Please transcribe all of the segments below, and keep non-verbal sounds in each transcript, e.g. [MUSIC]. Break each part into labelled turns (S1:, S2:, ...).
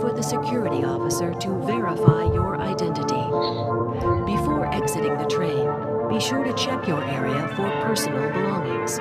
S1: for the
S2: security officer to verify your identity. Before exiting the train, be sure to check your area for personal belongings.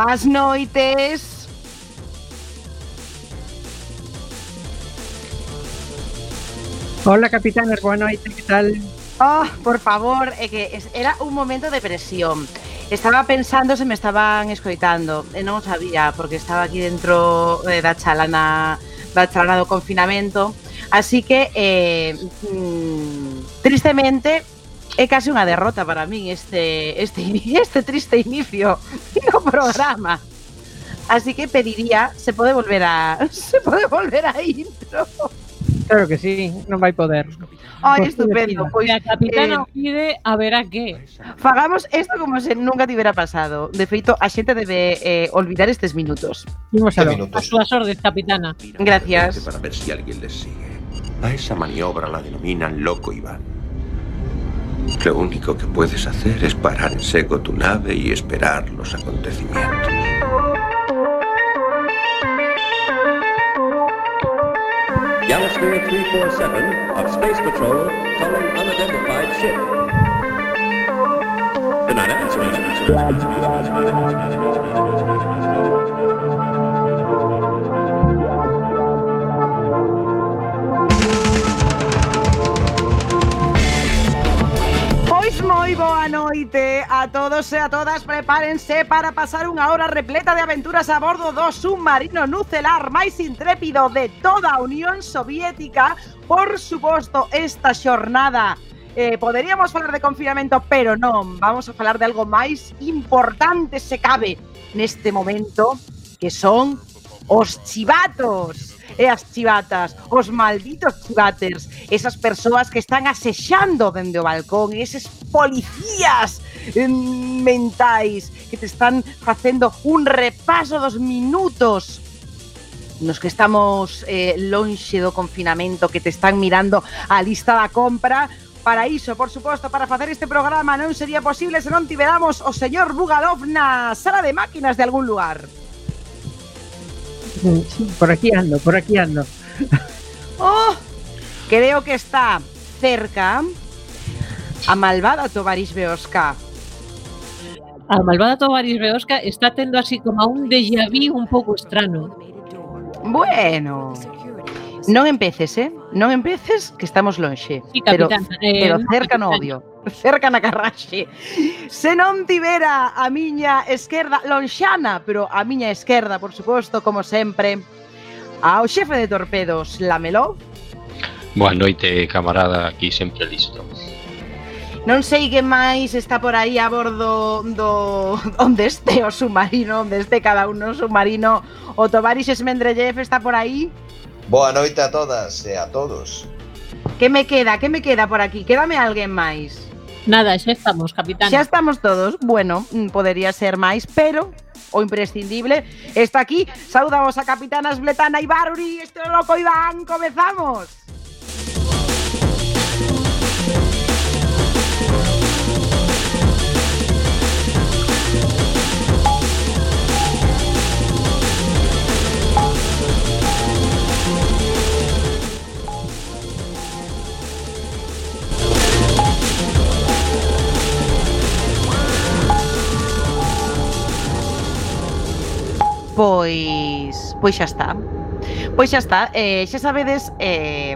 S3: Boas noites.
S4: Hola, capitanes, boa noite, que tal?
S3: Oh, por favor, é que era un momento de presión. Estaba pensando se me estaban escoitando eh, e non sabía porque estaba aquí dentro eh, da chalana da chalana do confinamento. Así que eh, mm, tristemente é case unha derrota para min este este [LAUGHS] este triste inicio. [LAUGHS] programa. Así que pediría, se pode volver a [LAUGHS] se pode volver a intro.
S4: Claro que sí, non vai poder.
S3: Ai, pues estupendo.
S5: Pois a capitana eh, pide a ver a que.
S3: Fagamos isto como se nunca tivera pasado. De feito, a xente debe eh, olvidar estes minutos.
S4: Imos a,
S5: a súas ordes, capitana.
S3: Gracias.
S6: Para ver si alguén les sigue. A esa maniobra la denominan loco Iván. Lo único que puedes hacer es parar en seco tu nave y esperar los acontecimientos.
S1: Yamasphere 347 of Space Patrol calling unidentified ship. They're not
S3: moi boa noite a todos e a todas. Prepárense para pasar unha hora repleta de aventuras a bordo do submarino nucelar máis intrépido de toda Unión Soviética. Por suposto, esta xornada eh, Poderíamos falar de confinamento, pero non. Vamos a falar de algo máis importante se cabe neste momento Que son os chivatos e as chivatas, os malditos chivaters, esas persoas que están asexando dende o balcón, eses policías mm, mentais que te están facendo un repaso dos minutos nos que estamos eh, lonxe do confinamento, que te están mirando a lista da compra, Para iso, por suposto, para facer este programa non sería posible se non tiveramos o señor Bugalov na sala de máquinas de algún lugar.
S4: Por aquí ando, por aquí ando. [LAUGHS]
S3: Oh, creo que está cerca a malvada Tovaris Beosca.
S5: A malvada Tovaris Beosca está tendo así como a un déjà vu un pouco estrano.
S3: Bueno, non empeces, eh? Non empeces que estamos lonxe.
S5: Sí,
S3: pero,
S5: capitán. eh,
S3: pero
S5: non,
S3: cerca no
S5: capitán.
S3: cerca na carraxe. Se non tivera a miña esquerda, lonxana, pero a miña esquerda, por suposto, como sempre, ao xefe de torpedos, Lamelov.
S7: Boa noite, camarada, aquí sempre listo.
S3: Non sei que máis está por aí a bordo do onde este o submarino, onde este cada un o submarino. O Tovarixes Mendrellev está por aí.
S8: Boa noite a todas e a todos.
S3: Que me queda? Que me queda por aquí? Quédame alguén máis?
S5: Nada, xa estamos, capitán.
S3: Xa estamos todos. Bueno, mm, podería ser máis, pero o imprescindible está aquí. Saudamos a capitana Esbletana Ibaruri, este loco Iván, comezamos. Pois, pois xa está. Pois xa está, eh, xa sabedes eh,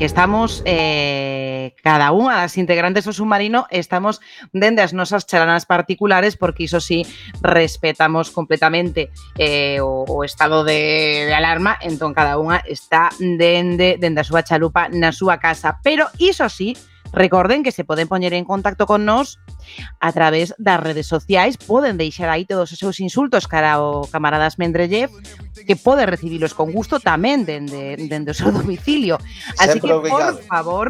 S3: que estamos eh, cada unha das integrantes do submarino estamos dende as nosas charanas particulares porque iso sí respetamos completamente eh, o, o estado de, de alarma entón cada unha está dende, dende a súa chalupa na súa casa pero iso sí Recorden que se poden poñer en contacto con nós a través das redes sociais, poden deixar aí todos os seus insultos cara ao camaradas Mendrellev, que pode recibilos con gusto tamén dende, dende o seu [LAUGHS] domicilio. Así
S8: Sempre
S3: que,
S8: obrigado.
S3: por favor,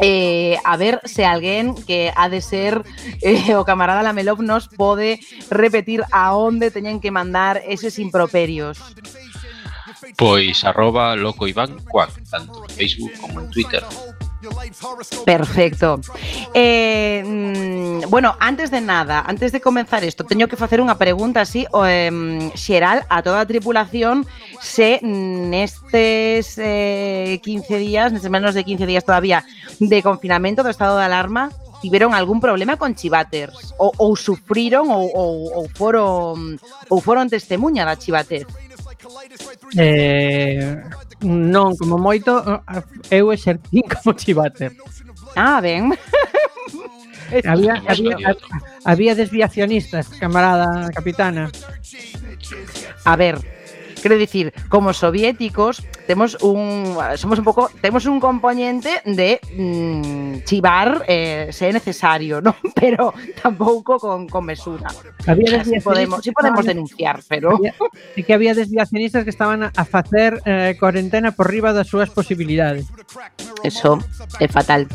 S3: eh, a ver se alguén que ha de ser eh, o camarada Lamelov nos pode repetir a onde teñen que mandar eses improperios.
S7: Pois arroba loco Iván Cuac, tanto en Facebook como en Twitter.
S3: Perfecto. Eh, mm, bueno, antes de nada, antes de comenzar isto, teño que facer unha pregunta así o, em, a toda tripulación se nestes eh, 15 días, nestes menos de 15 días todavía de confinamento do estado de alarma, tiveron algún problema con chivaters ou, ou sufriron ou, ou, ou foron.
S4: Eh, non, como moito, eh, eh, eu exercín [LAUGHS] como chivater.
S3: Ah, ben. [LAUGHS]
S4: había, había, había desviacionistas, camarada capitana.
S3: A ver, quero dicir, como soviéticos temos un somos un pouco temos un componente de mm, chivar eh, se é necesario, ¿no? [LAUGHS] Pero tampouco con, con mesura.
S4: Había
S3: Si podemos, si podemos denunciar, pero
S4: Había- Sí que había desviacionistas que estaban a facer eh, cuarentena por riba das súas posibilidades.
S3: eso é fatal.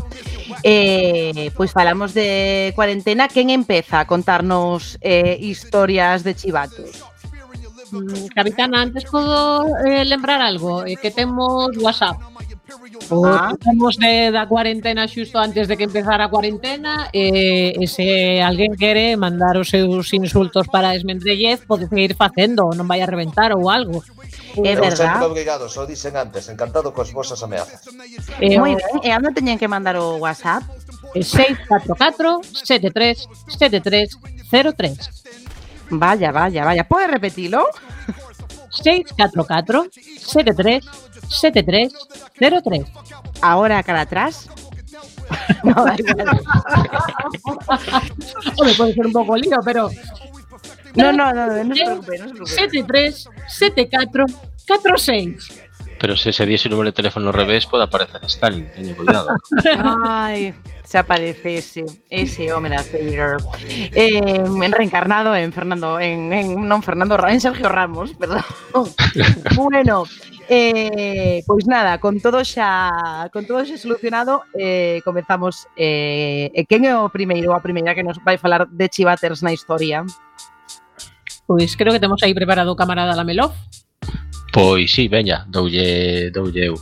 S3: Eh, pois falamos de cuarentena, quen empeza a contarnos eh, historias de chivatos?
S5: Mm, Capitana, antes podo eh, lembrar algo, eh, que temos WhatsApp. O
S3: ah.
S5: Estamos de, da cuarentena xusto antes de que empezara a cuarentena e, eh, e se alguén quere mandar os seus insultos para Esmendrellez pode seguir facendo, non vai a reventar ou algo.
S3: É
S8: eh,
S3: verdad.
S8: Sempre obrigado, só dicen antes, encantado cos vosas ameazas.
S5: Eh,
S3: Moi ben, e anda teñen que mandar o WhatsApp?
S5: 644 73 73 03
S3: Vaya, vaya, vaya. Pode repetilo?
S5: 644 73 73 03.
S3: Ahora cara atrás. [LAUGHS] No.
S5: Home, pode ser un pouco lío, pero
S3: No, no, no, no, no se preocupe, no se preocupe.
S5: 73 74 46.
S7: pero se ese día su número de teléfono al revés puede aparecer Stalin, ten cuidado.
S3: Ay, se aparece ese, ese hombre eh, reencarnado en Fernando, en, en, no, Fernando, en Sergio Ramos, perdón. [LAUGHS] bueno, eh, pois nada, con todo xa con todo xa solucionado, eh, comenzamos eh, eh quen é o primeiro ou a primeira que nos vai falar de Chivaters na historia?
S5: Pois creo que temos aí preparado o camarada Lamelov.
S7: Pois sí, veña, doulle, doulle eu.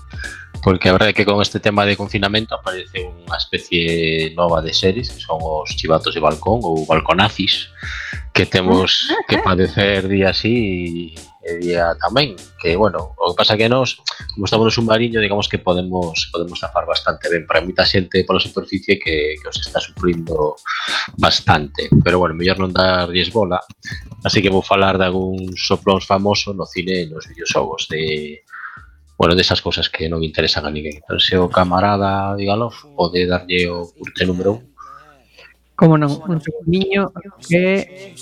S7: Porque a verdade é que con este tema de confinamento aparece unha especie nova de series que son os chivatos de balcón ou balconazis que temos ah, que ah. padecer día así e e día tamén, que bueno, o que pasa que nós, como estamos no submarino, digamos que podemos podemos tapar bastante ben para moita xente pola superficie que, que os está sufrindo bastante. Pero bueno, mellor non dar bola, así que vou falar de algún soplóns famoso no cine e nos videoxogos de bueno, desas cousas que non interesan a ninguén. Entón, se o camarada Digalov pode darlle o curte número 1.
S4: Como non, un niño que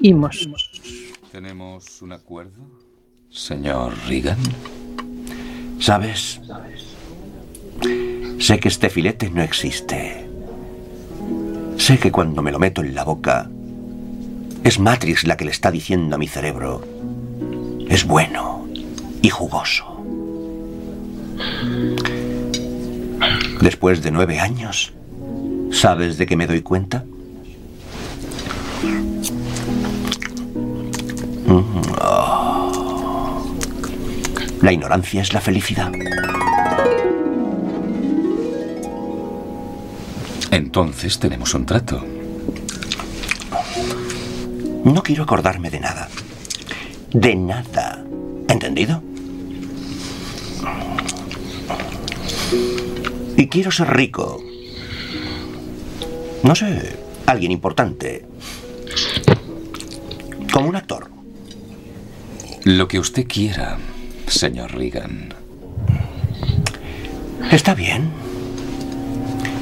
S4: imos.
S9: ¿Tenemos un acuerdo? Señor Reagan.
S6: ¿Sabes? Sé que este filete no existe. Sé que cuando me lo meto en la boca, es Matrix la que le está diciendo a mi cerebro, es bueno y jugoso. Después de nueve años, ¿sabes de qué me doy cuenta? Oh. La ignorancia es la felicidad.
S9: Entonces tenemos un trato.
S6: No quiero acordarme de nada. De nada. ¿Entendido? Y quiero ser rico. No sé, alguien importante. Como un actor.
S9: Lo que usted quiera, señor Reagan.
S6: Está bien.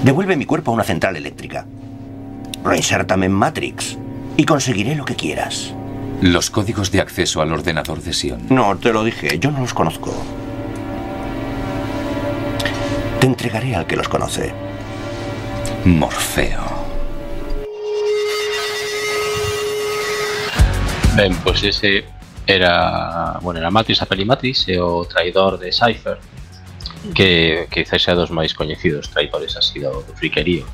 S6: Devuelve mi cuerpo a una central eléctrica. Reinsértame en Matrix y conseguiré lo que quieras.
S9: Los códigos de acceso al ordenador de Sion.
S6: No, te lo dije, yo no los conozco. Te entregaré al que los conoce.
S9: Morfeo.
S7: Ben, pois ese era, bueno, era Matrix, a peli Matrix e o traidor de Cypher que quizás sea dos máis coñecidos traidores así do, do friquerío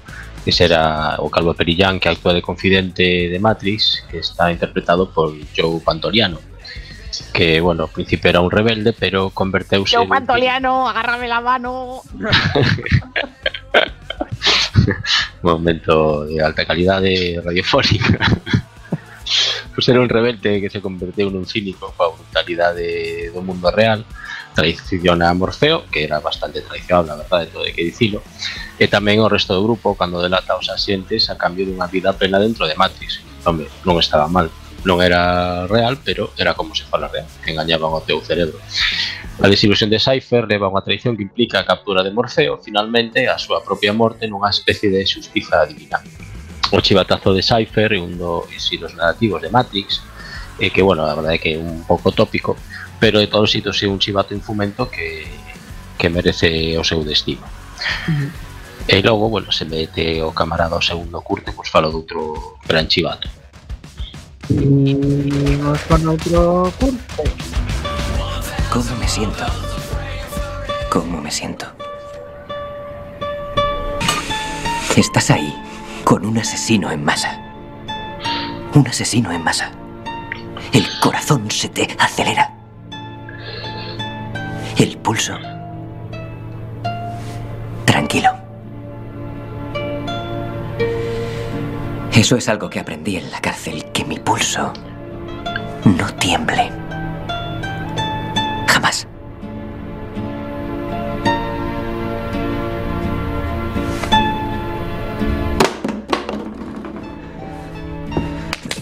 S7: ese era o Calvo Perillán que actúa de confidente de Matrix que está interpretado por Joe Pantoliano que, bueno, ao principio era un rebelde, pero converteuse... Joe
S5: Pantoliano, en... agárrame la mano! [LAUGHS]
S7: Momento de alta calidade radiofónica por era un rebelde que se converteu nun cínico coa brutalidade do mundo real, traiciona a Morfeo, que era bastante traicionable, a verdade, todo hai que dicilo, e tamén o resto do grupo cando delata os asientes a cambio dunha vida plena dentro de Matrix. Home, non estaba mal, non era real, pero era como se fala real, que engañaban o teu cerebro. A desilusión de Cypher leva unha traición que implica a captura de Morfeo, finalmente a súa propia morte nunha especie de xustiza divina. O chivatazo de Cypher é un dos estilos narrativos de Matrix, e que, bueno, a verdade é que un pouco tópico, pero de todos os sitios é un chivato infumento que, que merece o seu destino. E logo, bueno, se mete o camarada ao segundo curte, pois falo de outro gran chivato.
S4: Imos con outro curte.
S10: ¿Cómo me siento? ¿Cómo me siento? Estás ahí con un asesino en masa. Un asesino en masa. El corazón se te acelera. El pulso. Tranquilo. Eso es algo que aprendí en la cárcel, que mi pulso no tiemble. Jamás.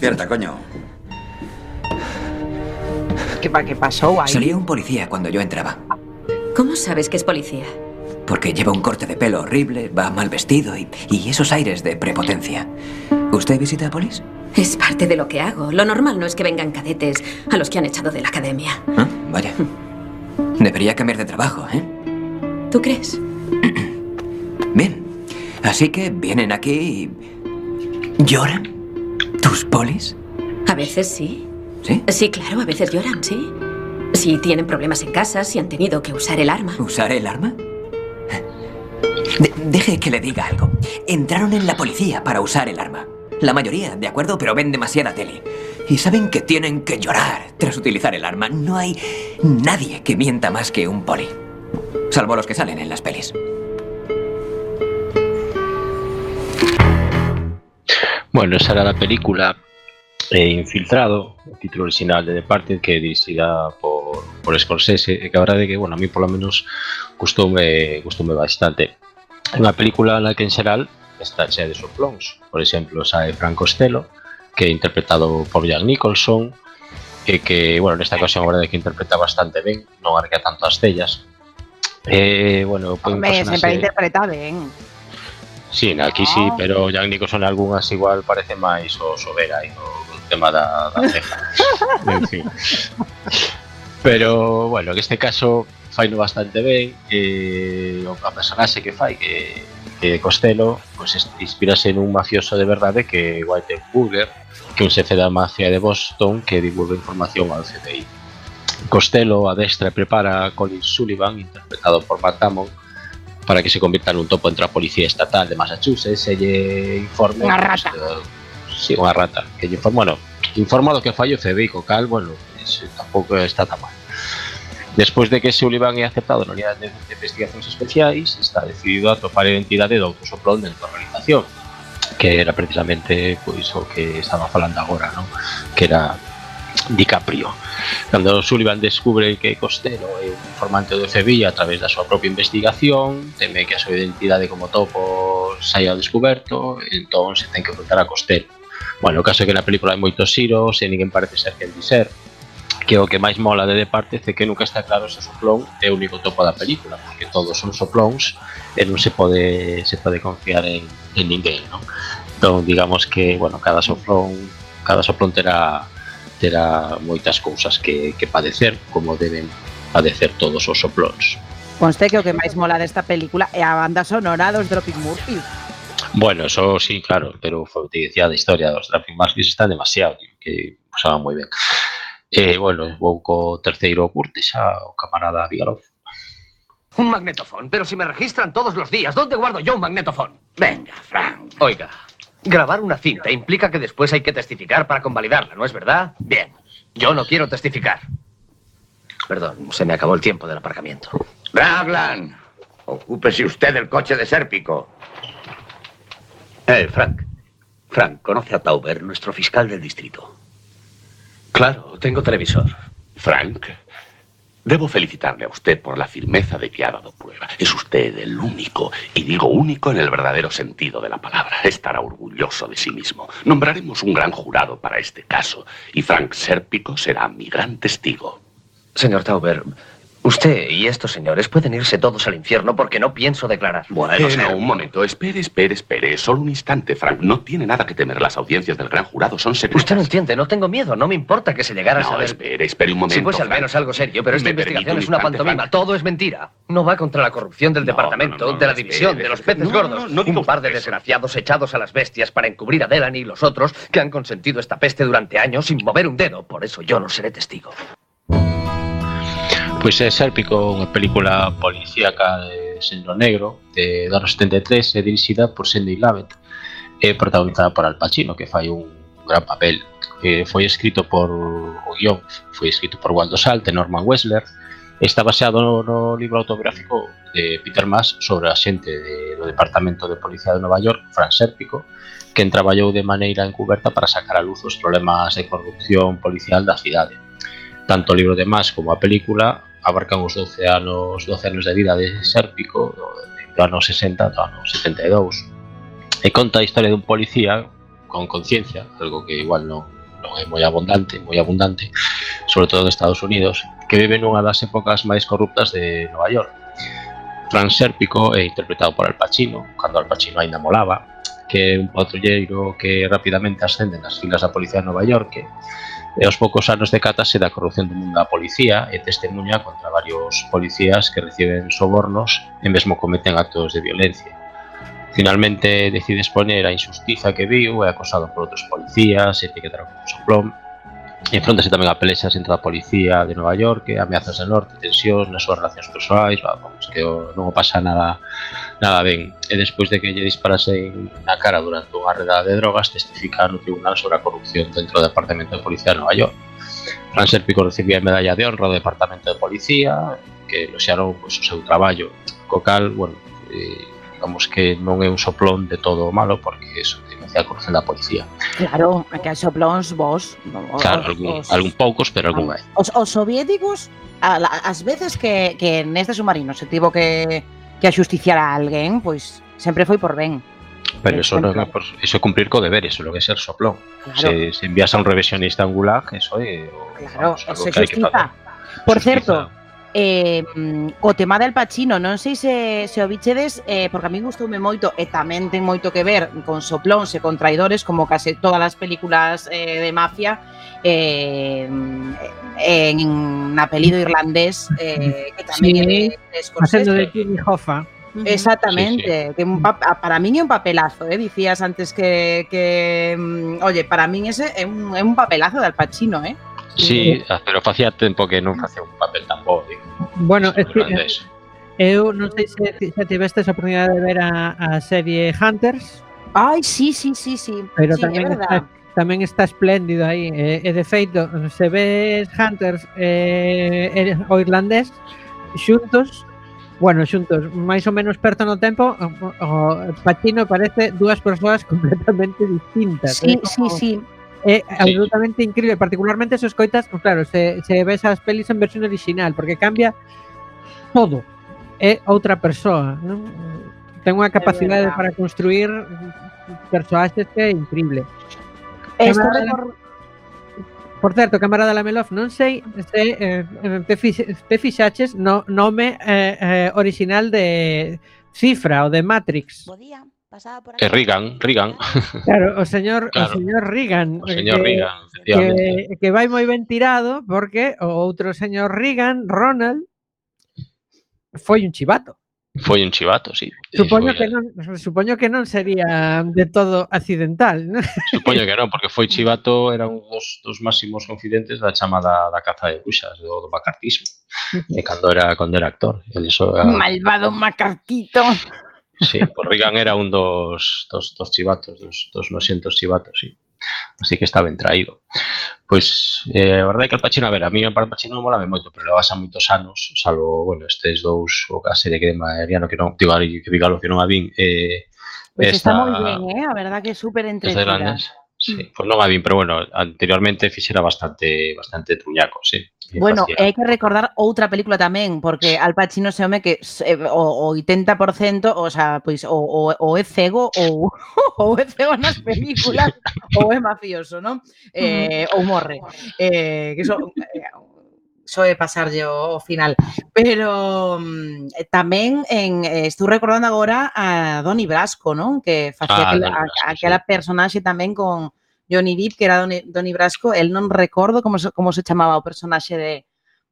S11: Despierta, coño.
S3: ¿Qué, qué pasó ahí?
S10: Salía un policía cuando yo entraba,
S12: ¿Cómo sabes que es policía?
S10: porque lleva un corte de pelo horrible, va mal vestido y, y esos aires de prepotencia. ¿Usted visita a polis?
S12: Es parte de lo que hago. Lo normal no es que vengan cadetes a los que han echado de la academia.
S10: Ah, vaya. Debería cambiar de trabajo, ¿eh?
S12: ¿Tú crees?
S10: Bien. Así que vienen aquí y... ¿Lloran? ¿Tus polis?
S12: A veces sí.
S10: ¿Sí?
S12: Sí, claro, a veces lloran, sí. Si tienen problemas en casa, si han tenido que usar el arma.
S10: ¿Usar el arma? De- deje que le diga algo. Entraron en la policía para usar el arma. La mayoría, de acuerdo, pero ven demasiada tele. Y saben que tienen que llorar tras utilizar el arma. No hay nadie que mienta más que un poli. Salvo los que salen en las pelis.
S7: Bueno, esa era la película eh, Infiltrado, el título original de Departed, que dirigida por, por Scorsese, eh, que habrá de que, bueno, a mí por lo menos gustó, me, gustó me bastante. Una película en la que en general está hecha de soplons, por ejemplo, sale Frank Costello, que interpretado por Jack Nicholson, que, que bueno, en esta ocasión la verdad es que interpreta bastante bien, no arca tanto a estrellas. Eh, bueno, Hombre,
S3: siempre interpreta bien.
S7: Sí, aquí
S3: ah.
S7: sí, pero Jack Nicholson algunhas igual parece máis o Sobera e o tema da, da ceja. [LAUGHS] en fin. Pero, bueno, en este caso faino bastante ben que eh, a personaxe que fai que, que Costello pues, inspirase nun mafioso de verdade que Whiteburger que un xefe da mafia de Boston que divulga información ao CDI. Costello adestra e prepara a Colin Sullivan, interpretado por Matt Damon, para que se convirta nun topo entre a Policía Estatal de Massachusetts e lle informe
S3: Unha
S7: pues,
S3: rata.
S7: de- sí, unha rata que informa, bueno, informa do que fallo FBI co cal, bueno, pues, tampouco está tan mal Despois de que Sullivan é aceptado na unidade de, de investigacións especiais, está decidido a topar a identidade do autosoplón dentro da organización, que era precisamente pois o que estaba falando agora, non? Que era DiCaprio. Cando Sullivan descubre que Costello é un informante do FBI a través da súa propia investigación, teme que a súa identidade como topo saia ao descoberto, entón se ten que enfrentar a Costello. Bueno, o caso é que na película hai moitos xiros e ninguén parece ser quen di ser, que o que máis mola de Departed é que nunca está claro se o soplón é o único topo da película, porque todos son soplóns e non se pode se pode confiar en, en ninguén, non? Digamos que, bueno, cada soplón cada soplón terá terá moitas cousas que, que padecer, como deben padecer todos os soplóns.
S3: Conste que o que máis mola desta película é a banda sonora dos Dropping Murphys.
S7: Bueno, eso sí, claro, pero foi te decía da historia dos Dropping Murphys está demasiado, tío, que pasaba moi ben. E, eh, bueno, vou co terceiro curte xa o camarada Vigalov.
S13: Un magnetofón, pero si me registran todos los días, ¿dónde guardo yo un magnetofón? Venga, Frank. Oiga, grabar una cinta implica que después hay que testificar para convalidarla, ¿no es verdad? Bien, yo no quiero testificar. Perdón, se me acabó el tiempo del aparcamiento.
S14: Raglan, ocúpese usted del coche de Sérpico.
S15: Eh, Frank. Frank, conoce a Tauber, nuestro fiscal del distrito.
S13: Claro, tengo televisor.
S14: Frank, debo felicitarle a usted por la firmeza de que ha dado prueba. Es usted el único, y digo único en el verdadero sentido de la palabra. Estará orgulloso de sí mismo. Nombraremos un gran jurado para este caso, y Frank Sérpico será mi gran testigo.
S13: Señor Tauber, usted y estos señores pueden irse todos al infierno porque no pienso declarar.
S14: Eh, no, un momento. Espere, espere, espere. Solo un instante, Frank. No tiene nada que temer. Las audiencias del gran jurado son secretas.
S13: Usted no entiende, no tengo miedo, no me importa que se llegara a
S14: No,
S13: saber.
S14: espere, espere un momento.
S13: Si fuese al
S14: Frank.
S13: menos algo serio, pero esta
S14: ¿Me permite
S13: investigación es una
S14: instante,
S13: pantomima,
S14: Frank?
S13: todo es mentira. No va contra la corrupción del departamento,
S14: no, no,
S13: de la
S14: espere,
S13: división, de los peces
S14: No,
S13: gordos.
S14: no, no diga
S13: un par de desgraciados echados a las bestias para encubrir a Delaney y los otros que han consentido esta peste durante años sin mover un dedo. Por eso yo no seré testigo.
S7: Pois é Sérpico, unha película policíaca de Sendro Negro de 1973 e dirixida por Sandy Lavet e eh, protagonizada por Al Pacino que fai un gran papel eh, foi escrito por o guión foi escrito por Waldo Salt e Norman Wessler está baseado no, no libro autobiográfico de Peter Mas sobre a xente de, do Departamento de Policía de Nova York, Fran Sérpico, quen traballou de maneira encuberta para sacar a luz os problemas de corrupción policial da cidade. Tanto o libro de Mas como a película abarcan os 12 anos 12 anos de vida de Sérpico do, ano 60 do ano 72 e conta a historia dun policía con conciencia, algo que igual non, non é moi abundante, moi abundante, sobre todo en Estados Unidos, que vive nunha das épocas máis corruptas de Nova York. Fran Sérpico é interpretado por Al Pacino, cando Al Pacino aínda molaba, que é un patrulleiro que rapidamente ascende nas filas da Policía de Nova York e aos poucos anos decátase da corrupción do mundo policía e testemunha contra varios policías que reciben sobornos e mesmo cometen actos de violencia. Finalmente decide exponer a injustiza que viu, é acosado por outros policías, e etiquetado como soplón, e enfrontase tamén a pelexas entre a policía de Nova York, e ameazas del norte, tensións nas súas relacións persoais, vamos, que non pasa nada nada ben. E despois de que lle disparasen na cara durante unha redada de drogas, testifica no tribunal sobre a corrupción dentro do Departamento de Policía de Nova York. Fran Sérpico recibía medalla de honra do Departamento de Policía, que eloxaron pois, o seu traballo, bueno, eh, digamos que non é un soplón de todo malo, porque eso tiene a corrupción da policía.
S3: Claro, que hai soplóns vos.
S7: Os, claro, algún, os, algún poucos, pero algún hai.
S3: Os, os soviéticos, as veces que, que neste submarino se tivo que, que axusticiar a alguén, pois sempre foi por ben.
S7: Pero eso, no, eso é cumprir co deber, eso lo que é ser soplón.
S3: Claro.
S7: Se, se envías a un revisionista angular, eso é...
S3: Claro,
S7: vamos,
S3: se xustiza.
S7: Que
S3: Por certo, eh, o tema del Pachino, non sei se, se o bichedes, eh, porque a mí gustoume moito e tamén ten moito que ver con soplóns e con traidores, como case todas as películas eh, de mafia, eh, en, en apelido irlandés, eh, que tamén sí, é de
S4: Scorsese. de Jimmy Hoffa.
S3: Exactamente, sí, sí. que un para min é un papelazo, eh? dicías antes que, que mm, oye, para min ese é un, é un papelazo de Al Pacino, eh?
S7: Sí, pero facía tempo que non facía un papel tan bo. Digo.
S4: Bueno, é que, eu eh, non sei se, se tivestes a oportunidade de ver a, a serie Hunters.
S3: Ai, sí, sí, sí, sí.
S4: Pero
S3: sí,
S4: tamén está, tamén está espléndido aí. E, eh, e eh, de feito, se ves Hunters eh, o irlandés xuntos, bueno, xuntos, máis ou menos perto no tempo, o, o Pacino parece dúas persoas [LAUGHS] completamente distintas.
S3: Sí, eh?
S4: Como...
S3: sí, sí.
S4: Eh, é absolutamente sí. increíble, particularmente se escoitas, pues claro, se, se ves as pelis en versión original, porque cambia todo. É outra persoa, non? Ten unha capacidade para construir personaxes que é increíble. Estou
S3: recordando
S4: Por certo, camarada Lamelov, non sei se eh, eh, te, fix, te fixaches no nome eh, eh, original de Cifra ou de Matrix. Bo día pasaba por eh, aquí.
S7: Que Reagan, Reagan. [LAUGHS]
S4: Claro, o señor,
S7: claro.
S4: o señor Reagan.
S7: O eh, señor
S4: que,
S7: Reagan,
S4: que, que vai moi ben tirado porque o outro señor Reagan, Ronald, foi un chivato.
S7: Foi un chivato, sí.
S4: Supoño que, non, supoño que non sería de todo accidental, ¿no? [LAUGHS]
S7: Supoño que non, porque foi chivato, era un dos, dos máximos confidentes da chamada da caza de bruxas, do, do macartismo, de cando era, cando era actor. El iso era...
S3: Malvado macartito.
S7: Sí, pues Reagan era un dos, dos, dos chivatos, dos, dos noxentos chivatos, sí. Así que está ben traído. Pois, eh, a verdade é que Al Pacino, a ver, a mí Al Pacino molame moito, pero levas a moitos anos, salvo, bueno, estes dous, o a serie que de Mariano, que non, digo, que digalo que non a vin, eh,
S3: está
S7: esta-
S3: moi ben, eh? A verdad que é súper
S7: esta
S3: entretida.
S7: Sí, pues non a vin, pero bueno, anteriormente fixera bastante bastante truñaco, sí.
S3: Bueno, hai que recordar outra película tamén, porque Al Pacino se home que eh, o, o 80%, o sea, pois o, o, o é cego ou [LAUGHS] ou é cego nas [LAUGHS] películas ou é mafioso, non? Eh, ou morre. Eh, que so, eh, soe pasarlle o, o final. Pero mm, eh, tamén en eh, estou recordando agora a Donnie Brasco, non? Que facía
S7: ah,
S3: aquela,
S7: Brasco,
S3: aquela sí. personaxe tamén con Johnny Depp, que era Donny Brasco, el non recordo como se, como se chamaba o personaxe de,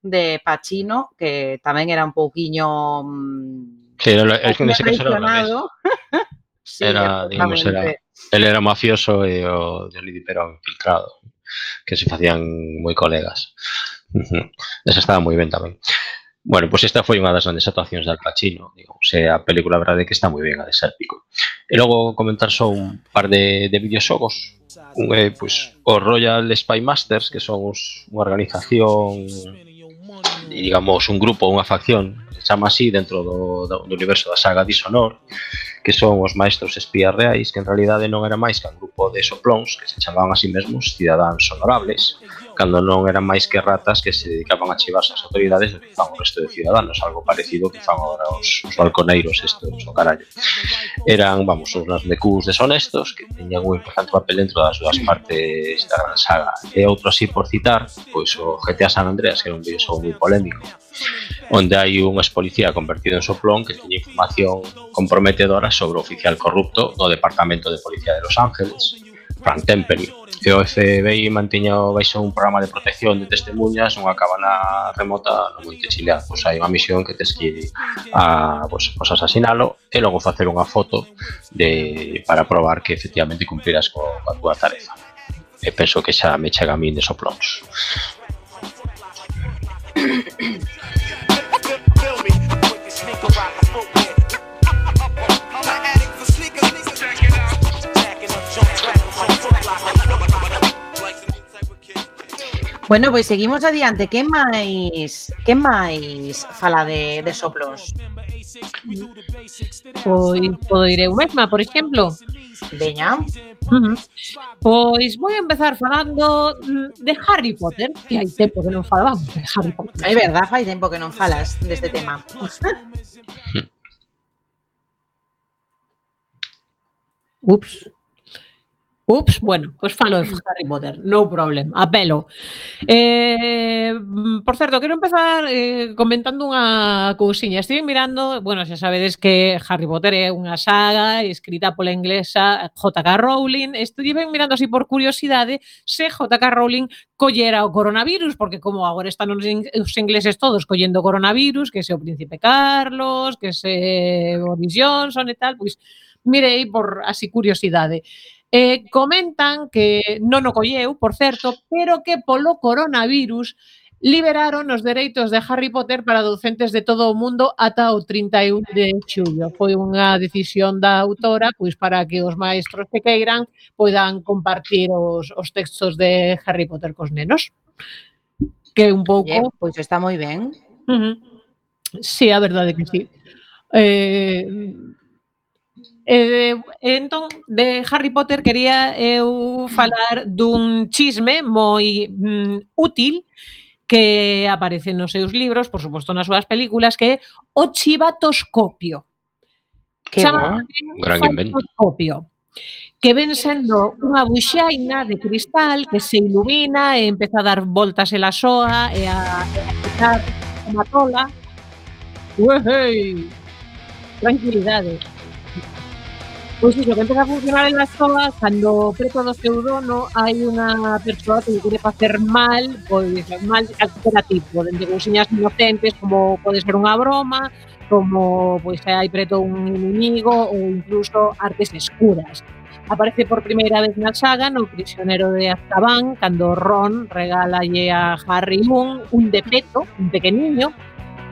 S3: de Pacino, que tamén era un pouquiño... Mm, [LAUGHS]
S7: sí, era,
S3: é,
S7: nese caso era
S3: o sí,
S7: era, digamos, era, él era mafioso e o Johnny Depp era un que se facían moi colegas. Esa estaba moi ben tamén. Bueno, pois esta foi unha das grandes actuacións de Al Pacino. Digo, se eh, a película a verdade que está moi ben a de ser. E logo comentar só un par de, de videoxogos. Un, eh, pois, o Royal Spy Masters, que son os, unha organización digamos un grupo, unha facción se chama así dentro do, do, do universo da saga Dishonor que son os maestros espías reais que en realidade non era máis que un grupo de soplóns que se chamaban a sí mesmos cidadáns honorables cando non eran máis que ratas que se dedicaban a chivarse as autoridades do que fan o resto de ciudadanos, algo parecido que fan agora os, os balconeiros estos, o carallo. Eran, vamos, unas mecús deshonestos que teñan un importante papel dentro das dúas partes da gran saga. E outro así por citar, pois o GTA San Andreas, que era un videoxogo moi polémico, onde hai un expolicía convertido en soplón que teña información comprometedora sobre o oficial corrupto do Departamento de Policía de Los Ángeles, Frank Temperi. E o FBI mantiña baixo un programa de protección de testemunhas unha cabana remota no Monte Chileán. Pois hai unha misión que tes que a, pois, pois asasinalo e logo facer unha foto de, para probar que efectivamente cumpliras co, coa túa tarefa. E penso que xa me chega a min de soplóns. [COUGHS]
S3: Bueno, pois seguimos adiante. Que máis que máis fala de, de soplos?
S5: Pois podo ir eu mesma, por exemplo.
S3: Veña.
S5: Ujú. Pois vou empezar falando mm, de Harry Potter, que hai tempo que non falábamos de Harry Potter.
S3: É verdad, fai tempo que non falas deste tema. [LAUGHS]
S5: Ups. Ups, bueno, pois falo de Harry Potter, no problem, apelo. Eh, por certo, quero empezar eh, comentando unha cousiña. Estive mirando, bueno, xa sabedes que Harry Potter é unha saga escrita pola inglesa J.K. Rowling. Estive mirando así por curiosidade se J.K. Rowling collera o coronavirus, porque como agora están os, in os ingleses todos collendo o coronavirus, que se o Príncipe Carlos, que se Boris Johnson e tal, pois mirei por así curiosidade. Eh, comentan que non o colleu, por certo, pero que polo coronavirus liberaron os dereitos de Harry Potter para docentes de todo o mundo ata o 31 de xullo. Foi unha decisión da autora pois para que os maestros que queiran poidan compartir os, os textos de Harry Potter cos nenos. Que un pouco...
S3: Yeah, pois está moi ben.
S5: Uh -huh. Sí, a verdade que sí. Eh, Eh, entón, de Harry Potter quería eu falar dun chisme moi mm, útil que aparece nos seus libros, por suposto nas súas películas, que é o chivatoscopio.
S3: Que
S5: Chama,
S7: gran invento.
S5: Que ven sendo unha buxaina de cristal que se ilumina e empeza a dar voltas e la soa e a, e a quitar unha tola. Uehei! Tranquilidade. Pois iso, que empeza a funcionar en Lastoa cando preto do seu dono hai unha persoa que lle quere facer mal, pois mal de calquera tipo, dende cousiñas inocentes como pode ser unha broma, como pois hai preto un inimigo ou incluso artes escuras. Aparece por primeira vez na saga no Prisionero de Azkaban, cando Ron regalalle a Harry un, un de un pequeniño,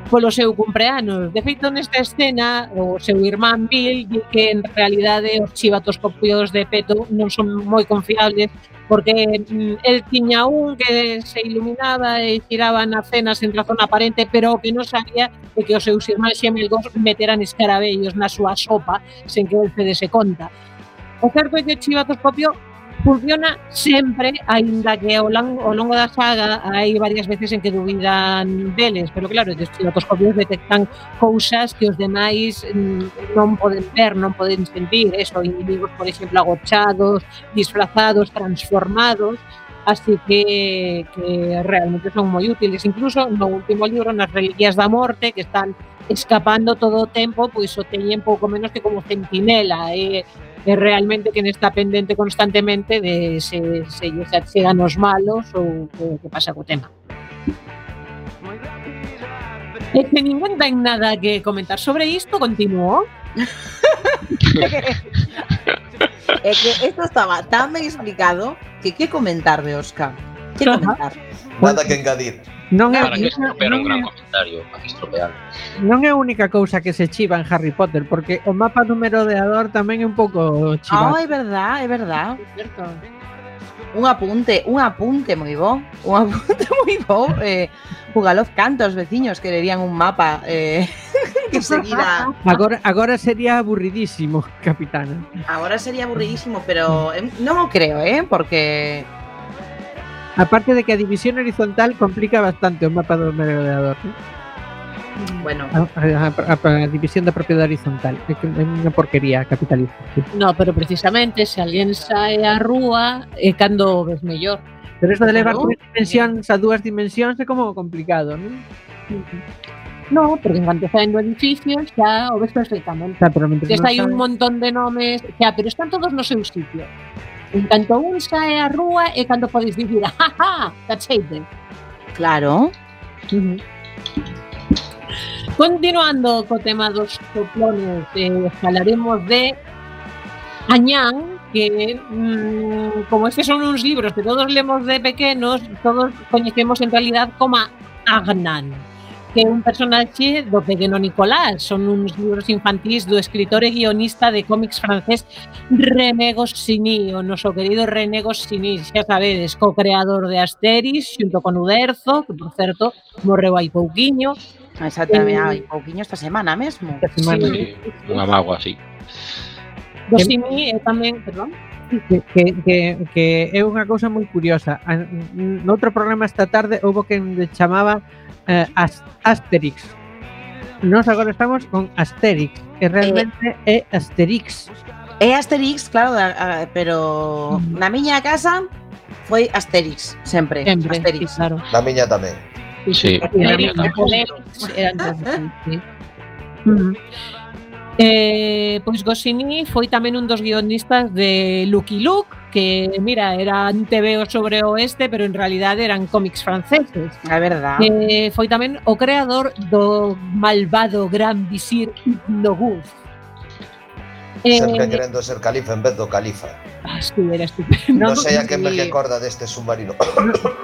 S5: polo seu cumpleanos. De feito, nesta escena, o seu irmán Bill di que en realidade os chivatoscopios de peto non son moi confiables porque mm, el tiña un que se iluminaba e giraba na cena sen razón aparente, pero o que non sabía é que os seus irmáns xemelgos meteran escarabellos na súa sopa sen que el se dese conta. O certo é que o chivatoscopio funciona sempre, aínda que ao, lang, ao longo da saga hai varias veces en que dubidan deles, pero claro, os estilotoscopios detectan cousas que os demais mm, non poden ver, non poden sentir, eso, individuos, por exemplo, agochados, disfrazados, transformados, así que, que realmente son moi útiles. Incluso no último libro, nas Reliquias da Morte, que están escapando todo o tempo, pois o teñen pouco menos que como centinela, e eh, é realmente quen está pendente constantemente de se, se lles achegan os malos ou o eh, que pasa co tema. E que ninguén ten nada que comentar sobre isto, continuo.
S3: é [LAUGHS] que isto estaba tan ben explicado que que comentar de Oscar? Que comentar?
S8: Nada que engadir.
S4: Non é,
S7: para que un gran
S4: é,
S7: comentario, para que.
S4: Non é a única cousa que se chiva en Harry Potter, porque o mapa do merodeador tamén é un pouco chivado.
S3: Oh, ah, é verdad, é verdad. Certo. Un apunte, un apunte moi bo, un apunte [LAUGHS] moi bo. Eh, Jugalov cantos veciños quererían un mapa eh, [LAUGHS] que seguida...
S4: Agora, agora sería aburridísimo, capitana.
S3: Agora sería aburridísimo, pero eh, non o creo, eh, porque
S4: Aparte de que a división horizontal complica bastante o mapa do merodeador. ¿eh?
S3: bueno,
S4: A, a, a, a división da propiedade horizontal. É unha porquería capitalista. sí.
S5: No, pero precisamente se alguén sae á rúa é cando ves mellor.
S4: Pero eso de levar
S3: Claro.
S4: tres dimensións a dúas dimensións é como complicado, non?
S5: No, porque en cuanto saen do edificio xa o ves perfectamente.
S4: Sea, pero
S5: hai un montón de nomes, xa, pero están todos no seu sitio. En canto un sae á rúa é cando podes dicir, jaja, cacheite.
S3: claro.
S5: Continuando co tema dos soplones, eh, falaremos de Añán, que mm, como estes son uns libros que todos lemos de pequenos, todos coñecemos en realidad como Agnan. que é un personaxe do pequeno Nicolás. Son uns libros infantís do escritor e guionista de cómics francés René Goscinny, o noso querido René Goscinny, xa sabedes, co-creador de Asteris, xunto con Uderzo, que, por certo, morreu hai pouquiño.
S3: Exactamente,
S5: eh,
S3: hai pouquiño esta semana mesmo.
S5: Esta semana.
S7: Sí, unha mágoa, así.
S5: Goscinny é tamén, perdón,
S4: que, que, que é unha cousa moi curiosa. Noutro programa esta tarde houve quen chamaba eh, as, Asterix. Nós agora estamos con Asterix, que eh. realmente é Asterix.
S3: É Asterix, claro, da, a, pero mm. na miña casa foi Asterix, sempre.
S5: Sempre,
S3: Asterix.
S5: Sí, claro.
S8: Na miña tamén.
S7: Sí,
S5: sí. Eran todos, sí. Mm-hmm. Eh, pois Goscinny foi tamén un dos guionistas de Lucky Luke, que mira, eran TVO sobre o oeste, pero en realidad eran cómics franceses.
S3: Ah, é verdade.
S5: Que foi tamén o creador do malvado gran visir Ibn Guz.
S8: Sempre
S5: eh,
S8: querendo ser califa en vez do califa.
S5: Ah, era estupendo.
S8: Non sei a que me [LAUGHS] recorda deste submarino.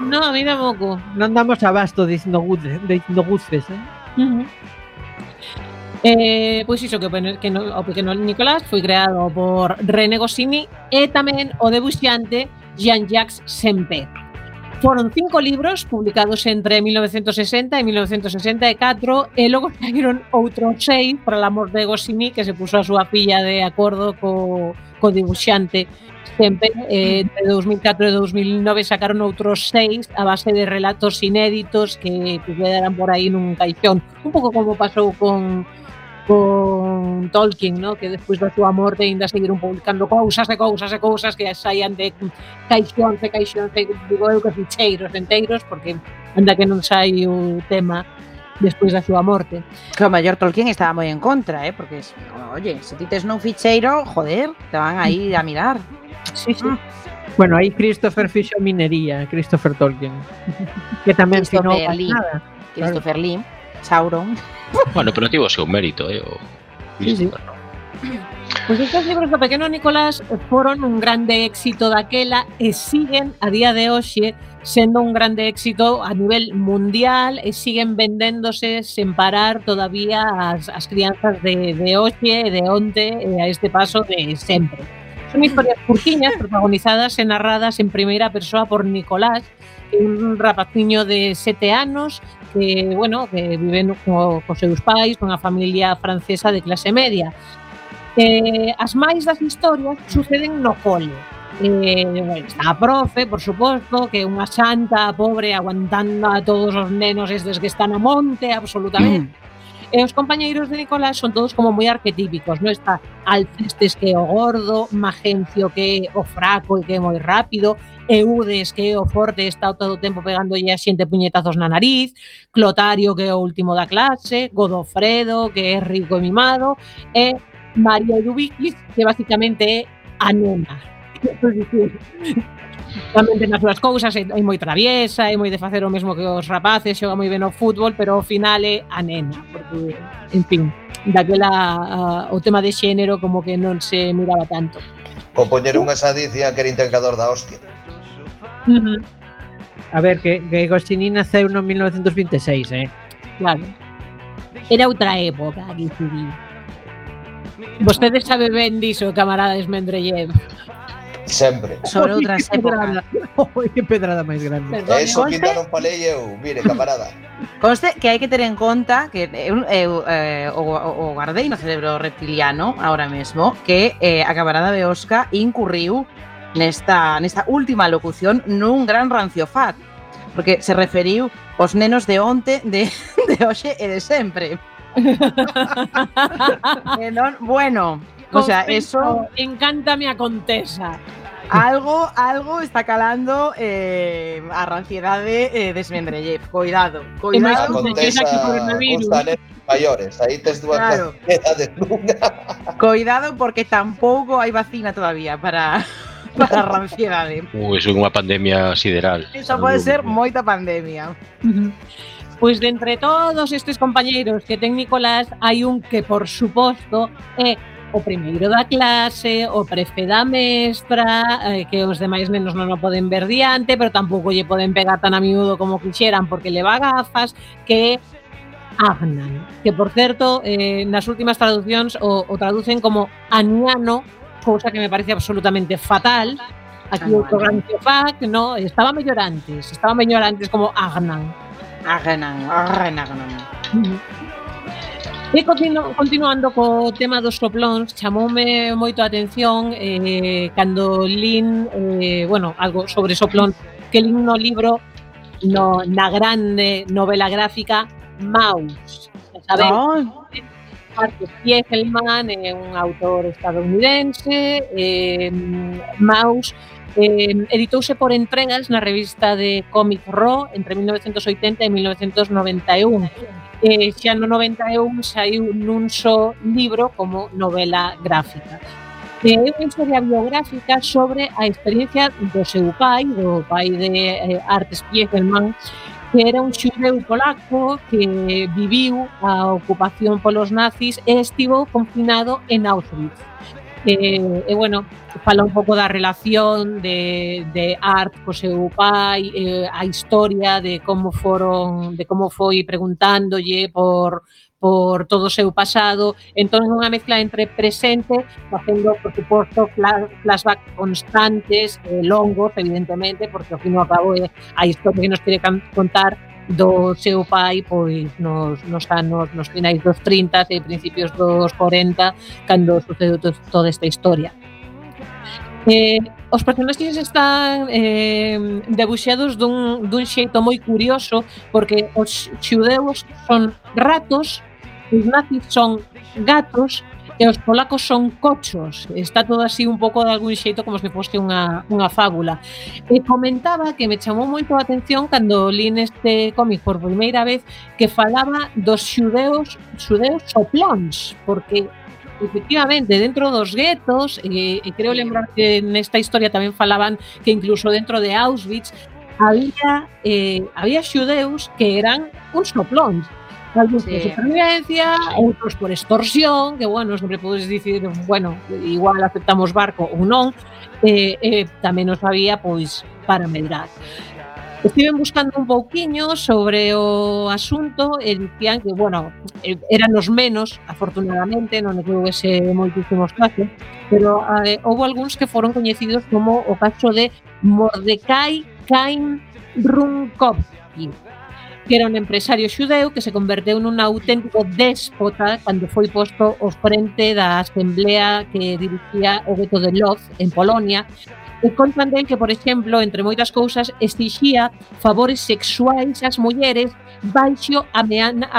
S5: No, no a mí tampouco.
S4: Non damos abasto de Ibn de Ibn eh?
S5: Uh -huh. Eh, pois iso que, que no, o pequeno Nicolás foi creado por René Goscinny e tamén o debuxante Jean-Jacques Sempé. Foron cinco libros publicados entre 1960 e 1964 e logo saíron outros seis para la amor de Goscinny que se puso a súa filla de acordo co, co debuxante Sempé. Eh, de 2004 e 2009 sacaron outros seis a base de relatos inéditos que quedaran por aí nun caixón. Un pouco como pasou con con Tolkien, ¿no? que despois da súa morte ainda seguiron publicando cousas e cousas e cousas que saían de caixóns e caixóns, e digo eu que ficheiros enteiros, porque anda que non sai o tema despois da súa morte.
S3: Que o maior Tolkien estaba moi en contra, eh? porque, oye, se ti tes non ficheiro, joder, te van aí a mirar.
S5: Sí, sí. Ah.
S4: Bueno, aí Christopher fixo minería, Christopher Tolkien, que tamén
S3: Christopher Lee.
S4: Nada.
S3: Christopher claro. Lee Sauron. [LAUGHS]
S7: Bueno, pero tivo o seu mérito, eh, o
S5: sí, sí. Pois pues estes libros do pequeno Nicolás foron un grande éxito daquela e siguen a día de hoxe sendo un grande éxito a nivel mundial e siguen vendéndose sen parar todavía as, as crianzas de, de hoxe e de onte e a este paso de sempre. Son historias curtiñas protagonizadas e narradas en primeira persoa por Nicolás un rapaciño de sete anos que, bueno, que viven co, co seus pais cunha familia francesa de clase media. Eh, as máis das historias suceden no cole, Eh, bueno, está a profe, por suposto, que é unha santa pobre aguantando a todos os nenos estes que están a monte, absolutamente. Mm. E os compañeiros de Nicolás son todos como moi arquetípicos, non está Alcestes que é o gordo, Magencio que é o fraco e que é moi rápido, Eudes que é o forte está todo o tempo pegándolle a xente puñetazos na nariz, Clotario que é o último da clase, Godofredo que é rico e mimado, e María Iubiquis que basicamente é a nena. [LAUGHS] tamén ten as súas cousas, é, é moi traviesa, é moi de facer o mesmo que os rapaces, xoga moi ben ao fútbol, pero ao final é a nena, porque, en fin, daquela a, o tema de xénero como que non se miraba tanto.
S8: O poñer unha sadicia que era integrador da hostia.
S5: Uh -huh.
S4: A ver, que, que Goscinny naceu no 1926, eh?
S5: Claro. Era outra época, aquí Vostedes sabe ben diso, camarada Esmendrellev.
S8: Sempre.
S3: Sobre outra época.
S4: Oi, que pedrada [LAUGHS] máis grande.
S3: Perdón,
S8: Eso
S3: conste...
S8: quinta non palei eu, mire, camarada.
S3: Conste que hai que ter en conta que eh, eu, eu eh, eh, o, o guardei no cerebro reptiliano ahora mesmo que eh, a camarada de Osca incurriu nesta, nesta última locución nun gran ranciofat porque se referiu aos nenos de onte, de, [LAUGHS] de hoxe e de sempre. [LAUGHS] e eh, non, bueno, o sea, eso.
S5: Encántame a Contesa.
S3: Algo, algo está calando eh, a ranciedade eh, desmendrelle. Cuidado, cuidado.
S8: Contesa, coronavírus. maiores, aí tes dúas
S3: claro.
S8: ranciedades nunha.
S3: Cuidado porque tampouco hai vacina todavía para [LAUGHS] para a ranciedade.
S7: Ui, iso é unha pandemia sideral.
S3: Iso pode ser moita pandemia. [LAUGHS]
S5: Pois de entre todos estes compañeiros que ten Nicolás hai un que por suposto é eh, o primeiro da clase, o prefe da mestra, eh, que os demais nenos non o poden ver diante, pero tampouco lle poden pegar tan a miúdo como quixeran porque leva gafas, que Agnan, que por certo, eh, nas últimas traduccións o, o traducen como aniano, cousa que me parece absolutamente fatal, aquí o programa que fac, no, estaba mellor antes, estaba mellor antes como Agnan.
S3: Agnan, Agnan. Agnan.
S5: E continu continuando co tema dos soplóns, chamoume moito a atención eh, cando lin, eh, bueno, algo sobre soplón, que lin no libro no, na grande novela gráfica Maus. Sabedes, Marcus Kieselman é eh, un autor estadounidense. Eh, Maus eh, editouse por entregas na revista de Comic Raw entre 1980 e 1991 eh, xa no 91 saiu nun só libro como novela gráfica. Eh, que é unha historia biográfica sobre a experiencia do seu pai, do pai de eh, Artes Piegelman, que era un xudeu polaco que viviu a ocupación polos nazis e estivo confinado en Auschwitz E, e bueno, fala un pouco da relación de, de Art co seu pai, eh, a historia de como foron, de como foi preguntándolle por por todo o seu pasado, entón unha mezcla entre presente, facendo, por suposto, flashbacks constantes, eh, longos, evidentemente, porque ao fin e ao cabo é a historia que nos quere contar do seu pai pois nos, nos anos nos finais dos 30 e principios dos 40 cando sucedeu to, toda esta historia. Eh, os personaxes están eh, debuxados dun, dun xeito moi curioso porque os xudeus son ratos, os nazis son gatos E os polacos son cochos, está todo así un pouco de algún xeito como se fose unha, unha fábula. E comentaba que me chamou moito a atención cando li neste cómic por primeira vez que falaba dos xudeos, xudeos soplóns, porque efectivamente, dentro dos guetos, e, e creo lembrar que nesta historia tamén falaban que incluso dentro de Auschwitz había, eh, había xudeus que eran uns soplóns, algúns
S3: sí.
S5: por supervivencia, outros por extorsión, que, bueno, sempre podes dicir, bueno, igual aceptamos barco ou non, e, eh, eh, tamén nos había, pois, para medrar. Estive buscando un pouquiño sobre o asunto e dicían que, bueno, eran os menos, afortunadamente, non que houvese moitísimos casos, pero eh, houve algúns que foron coñecidos como o caso de Mordecai Kain Runkovsky, que era un empresario xudeu que se converteu nun auténtico déspota cando foi posto ao frente da asamblea que dirixía o gueto de Lodz en Polonia E contan del que, por exemplo, entre moitas cousas, exixía favores sexuais ás mulleres baixo a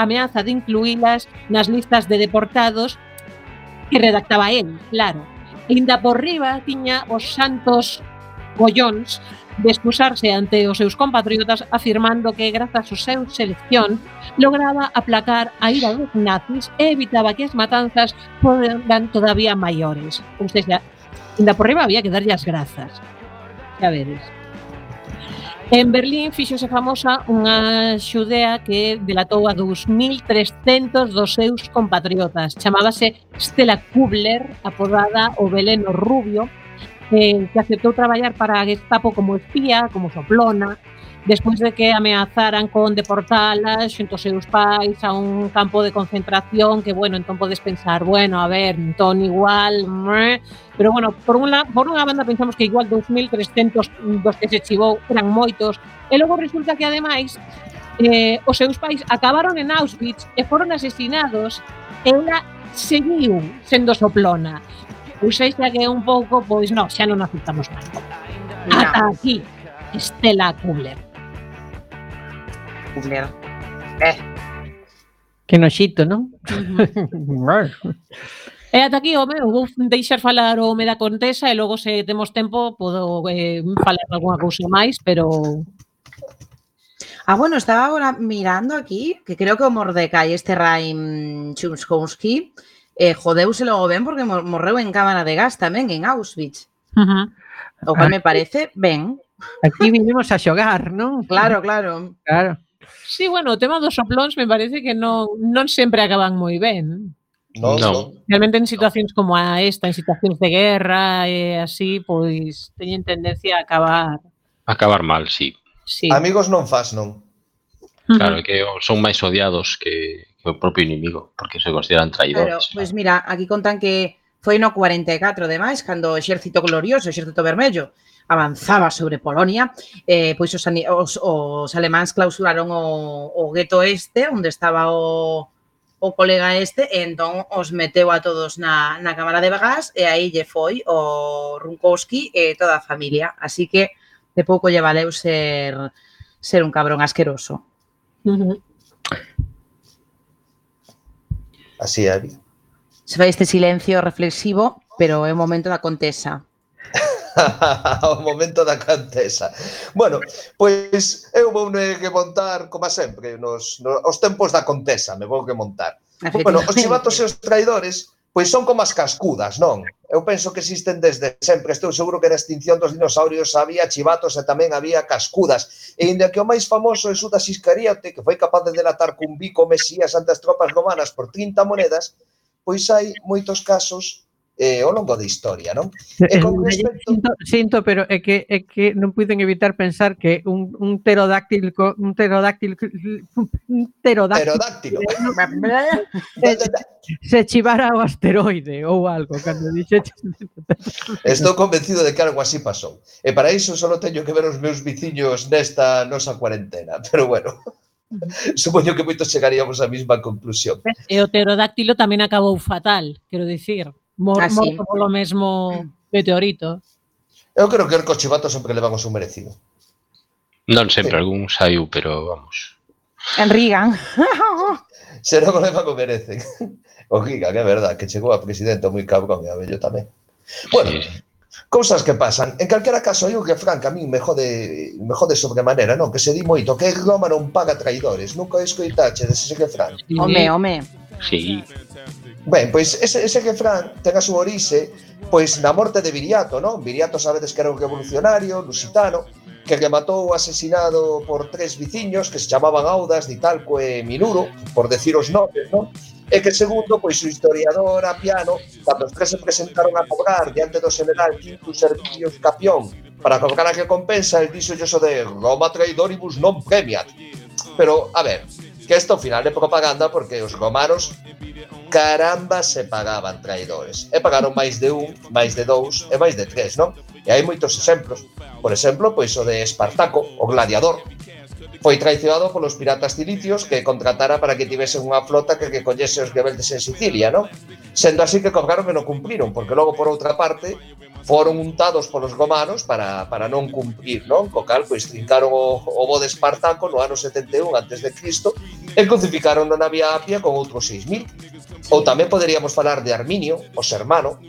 S5: ameaza de incluílas nas listas de deportados que redactaba el, claro. E inda por riba tiña os santos collóns de excusarse ante os seus compatriotas afirmando que grazas ao seu selección lograba aplacar a ira dos nazis e evitaba que as matanzas foran todavía maiores. Pois Ou seja, ainda por riba había que darlle as grazas. Xa veres. En Berlín fixose famosa unha xudea que delatou a 2.300 dos seus compatriotas. Chamábase Stella Kubler, apodada o Beleno Rubio, eh, que aceptou traballar para a Gestapo como espía, como soplona, despois de que ameazaran con deportala xunto aos seus pais a un campo de concentración que, bueno, entón podes pensar, bueno, a ver, entón igual, meh. pero bueno, por unha, por unha banda pensamos que igual 2.300 dos que se chivou eran moitos, e logo resulta que ademais eh, os seus pais acabaron en Auschwitz e foron asesinados e ela seguiu sendo soplona. Eu sei xa que un pouco, pois non, xa non aceptamos máis. Ata aquí, ah, ah, Estela Kubler.
S3: Kubler. Eh.
S4: Que noxito, non? [LAUGHS]
S5: E eh, ata aquí, home, vou deixar falar o home da Contesa e logo se temos tempo podo eh, falar algunha cousa máis, pero...
S3: Ah, bueno, estaba ahora mirando aquí que creo que o Mordecai este Raim Chumskowski eh, jodeuse logo ben porque morreu en cámara de gas tamén en Auschwitz. Uh -huh. O cual me parece ben.
S4: Aquí vinimos a xogar, non? [LAUGHS]
S3: Claro, claro.
S4: Claro.
S5: Sí, bueno, o tema dos soplóns me parece que non, non sempre acaban moi ben.
S7: No,
S8: no.
S5: Realmente en situacións no. como a esta, en situacións de guerra e así, pois teñen tendencia a acabar
S7: acabar mal, sí.
S5: sí.
S8: Amigos non fas, non?
S7: Claro, que son máis odiados que, o propio inimigo, porque se consideran traidores.
S3: Claro, pois mira, aquí contan que foi no 44 demais, cando o exército glorioso, o exército vermello, avanzaba sobre Polonia, eh, pois os, os, os alemáns clausuraron o, o gueto este, onde estaba o, o colega este, e entón os meteu a todos na, na cámara de bagás, e aí lle foi o Runkowski e toda a familia. Así que de pouco lle valeu ser, ser un cabrón asqueroso. Uh -huh.
S8: Así é.
S3: Se vai este silencio reflexivo, pero é o momento da contesa.
S8: o [LAUGHS] momento da cantesa. Bueno, pois eu vou que montar, como sempre, nos, nos, os tempos da contesa, me vou que montar. Bueno, os chivatos e os traidores Pois son como as cascudas, non? Eu penso que existen desde sempre. Estou seguro que na extinción dos dinosaurios había chivatos e tamén había cascudas. E inda que o máis famoso é Judas Iscariote, que foi capaz de delatar cun bico mesías ante as tropas romanas por 30 monedas, pois hai moitos casos eh, ao longo da historia, non? E con eh, respecto...
S4: sinto, sinto, pero é que é que non puiden evitar pensar que un, un pterodáctil un pterodáctil un pterodáctilo, [LAUGHS]
S8: pterodáctilo.
S4: se, se chivara o asteroide ou algo cando dixe
S8: Estou convencido de que algo así pasou. E para iso só teño que ver os meus viciños nesta nosa cuarentena, [LAUGHS] pero bueno. [LAUGHS] Supoño que moitos chegaríamos á mesma conclusión.
S5: E o pterodáctilo tamén acabou fatal, quero dicir mor,
S3: ah,
S5: morto polo mesmo meteorito.
S8: Eu creo que os cochivatos sempre levan o seu merecido.
S7: Non sempre, sí. algún saiu, pero vamos.
S8: Enrigan. Será o leva o merecen. [LAUGHS] O Gigan, é verdad, que chegou a presidente moi cabrón e a vello tamén. Bueno, sí. Cousas que pasan. En calquera caso, hai o que Franca a mí me jode, me jode sobremanera, non? Que se di moito que Roma non paga traidores. Nunca escoitache dese que Fran.
S3: Home, home.
S7: Sí.
S8: Ben, pois ese, ese que Fran ten a súa orixe pois na morte de Viriato, non? Viriato sabedes que era un revolucionario, lusitano, que rematou asesinado por tres viciños que se chamaban Audas, Ditalco e Minuro, por decir os nomes, non? e que segundo, pois o historiador Apiano, cando os tres se presentaron a cobrar diante do general Quintus Servilius Capión para cobrar a recompensa, el dixo eso de Roma traidoribus non premiat. Pero, a ver, que isto ao final é propaganda porque os romanos caramba se pagaban traidores. E pagaron máis de un, máis de dous e máis de tres, non? E hai moitos exemplos. Por exemplo, pois o de Espartaco, o gladiador, foi traicionado polos piratas cilicios que contratara para que tivesen unha flota que que collese os rebeldes en Sicilia, non? Sendo así que cobraron que non cumpriron, porque logo por outra parte foron untados polos romanos para, para non cumprir, non? Co cal, pois trincaron o, o bo de Espartaco no ano 71 antes de Cristo e crucificaron na vía Apia con outros 6.000. Ou tamén poderíamos falar de Arminio, o sermano,